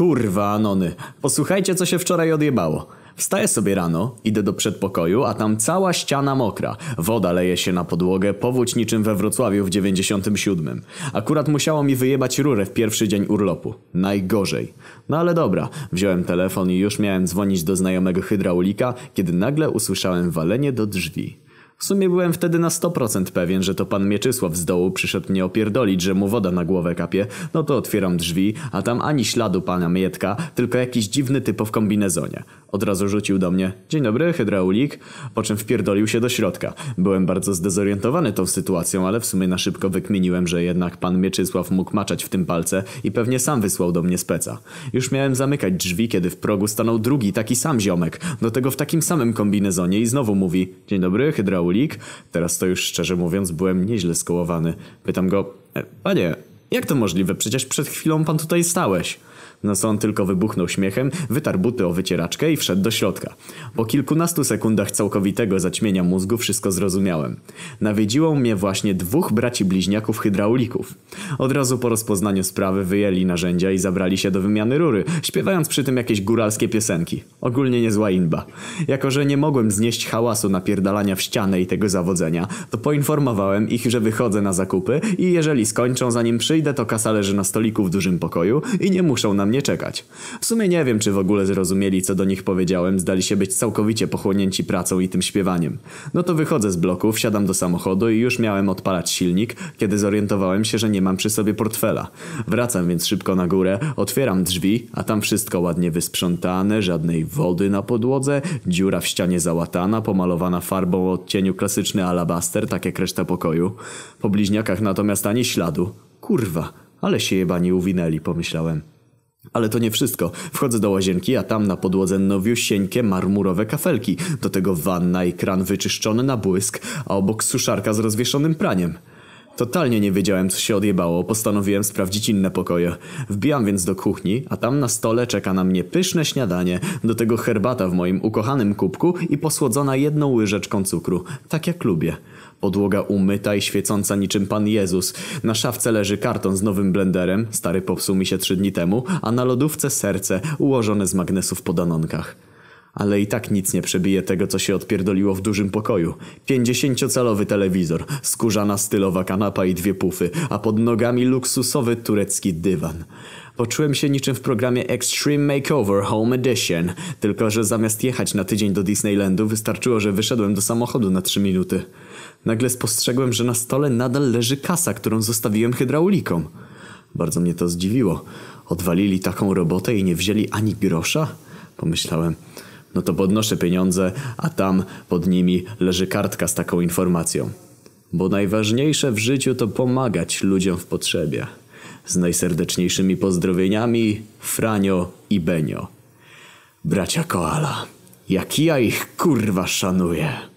Kurwa, Anony. Posłuchajcie, co się wczoraj odjebało. Wstaję sobie rano, idę do przedpokoju, a tam cała ściana mokra. Woda leje się na podłogę, powódź niczym we Wrocławiu w 97. Akurat musiało mi wyjebać rurę w pierwszy dzień urlopu. Najgorzej. No ale dobra, wziąłem telefon i już miałem dzwonić do znajomego hydraulika, kiedy nagle usłyszałem walenie do drzwi. W sumie byłem wtedy na 100% pewien, że to pan Mieczysław z dołu przyszedł mnie opierdolić, że mu woda na głowę kapie. No to otwieram drzwi, a tam ani śladu pana Mietka, tylko jakiś dziwny typo w kombinezonie. Od razu rzucił do mnie, dzień dobry, hydraulik, po czym wpierdolił się do środka. Byłem bardzo zdezorientowany tą sytuacją, ale w sumie na szybko wykminiłem, że jednak pan Mieczysław mógł maczać w tym palce i pewnie sam wysłał do mnie speca. Już miałem zamykać drzwi, kiedy w progu stanął drugi, taki sam ziomek, do tego w takim samym kombinezonie i znowu mówi, dzień dobry, hydraulik. Teraz to już szczerze mówiąc byłem nieźle skołowany. Pytam go, "E, panie, jak to możliwe? Przecież przed chwilą pan tutaj stałeś. No co on tylko wybuchnął śmiechem, wytarł buty o wycieraczkę i wszedł do środka. Po kilkunastu sekundach całkowitego zaćmienia mózgu wszystko zrozumiałem. Nawiedziło mnie właśnie dwóch braci bliźniaków hydraulików. Od razu po rozpoznaniu sprawy wyjęli narzędzia i zabrali się do wymiany rury, śpiewając przy tym jakieś góralskie piosenki. Ogólnie niezła inba. Jako, że nie mogłem znieść hałasu napierdalania w ścianę i tego zawodzenia, to poinformowałem ich, że wychodzę na zakupy i jeżeli skończą zanim przyjdę, to kasa leży na stoliku w dużym pokoju i nie muszą na mnie czekać. W sumie nie wiem, czy w ogóle zrozumieli, co do nich powiedziałem, zdali się być całkowicie pochłonięci pracą i tym śpiewaniem. No to wychodzę z bloku, wsiadam do samochodu i już miałem odpalać silnik, kiedy zorientowałem się, że nie mam przy sobie portfela. Wracam więc szybko na górę, otwieram drzwi, a tam wszystko ładnie wysprzątane, żadnej wody na podłodze, dziura w ścianie załatana, pomalowana farbą o odcieniu klasyczny alabaster, tak jak reszta pokoju. Po bliźniakach natomiast ani śladu. Kurwa, ale się jebani uwinęli, pomyślałem. Ale to nie wszystko. Wchodzę do łazienki, a tam na podłodze nowiusieńkie marmurowe kafelki. Do tego wanna i kran wyczyszczony na błysk, a obok suszarka z rozwieszonym praniem. Totalnie nie wiedziałem, co się odjebało. Postanowiłem sprawdzić inne pokoje. Wbijam więc do kuchni, a tam na stole czeka na mnie pyszne śniadanie, do tego herbata w moim ukochanym kubku i posłodzona jedną łyżeczką cukru. Tak jak lubię. Podłoga umyta i świecąca niczym Pan Jezus. Na szafce leży karton z nowym blenderem, stary popsuł mi się trzy dni temu, a na lodówce serce ułożone z magnesów po danonkach. Ale i tak nic nie przebije tego, co się odpierdoliło w dużym pokoju. 50-calowy telewizor, skórzana stylowa kanapa i dwie pufy, a pod nogami luksusowy turecki dywan. Poczułem się niczym w programie Extreme Makeover Home Edition, tylko że zamiast jechać na tydzień do Disneylandu wystarczyło, że wyszedłem do samochodu na 3 minuty. Nagle spostrzegłem, że na stole nadal leży kasa, którą zostawiłem hydraulikom. Bardzo mnie to zdziwiło. Odwalili taką robotę i nie wzięli ani grosza? Pomyślałem. No to podnoszę pieniądze, a tam pod nimi leży kartka z taką informacją. Bo najważniejsze w życiu to pomagać ludziom w potrzebie. Z najserdeczniejszymi pozdrowieniami Franio i Benio. Bracia Koala. Jak ja ich kurwa szanuję.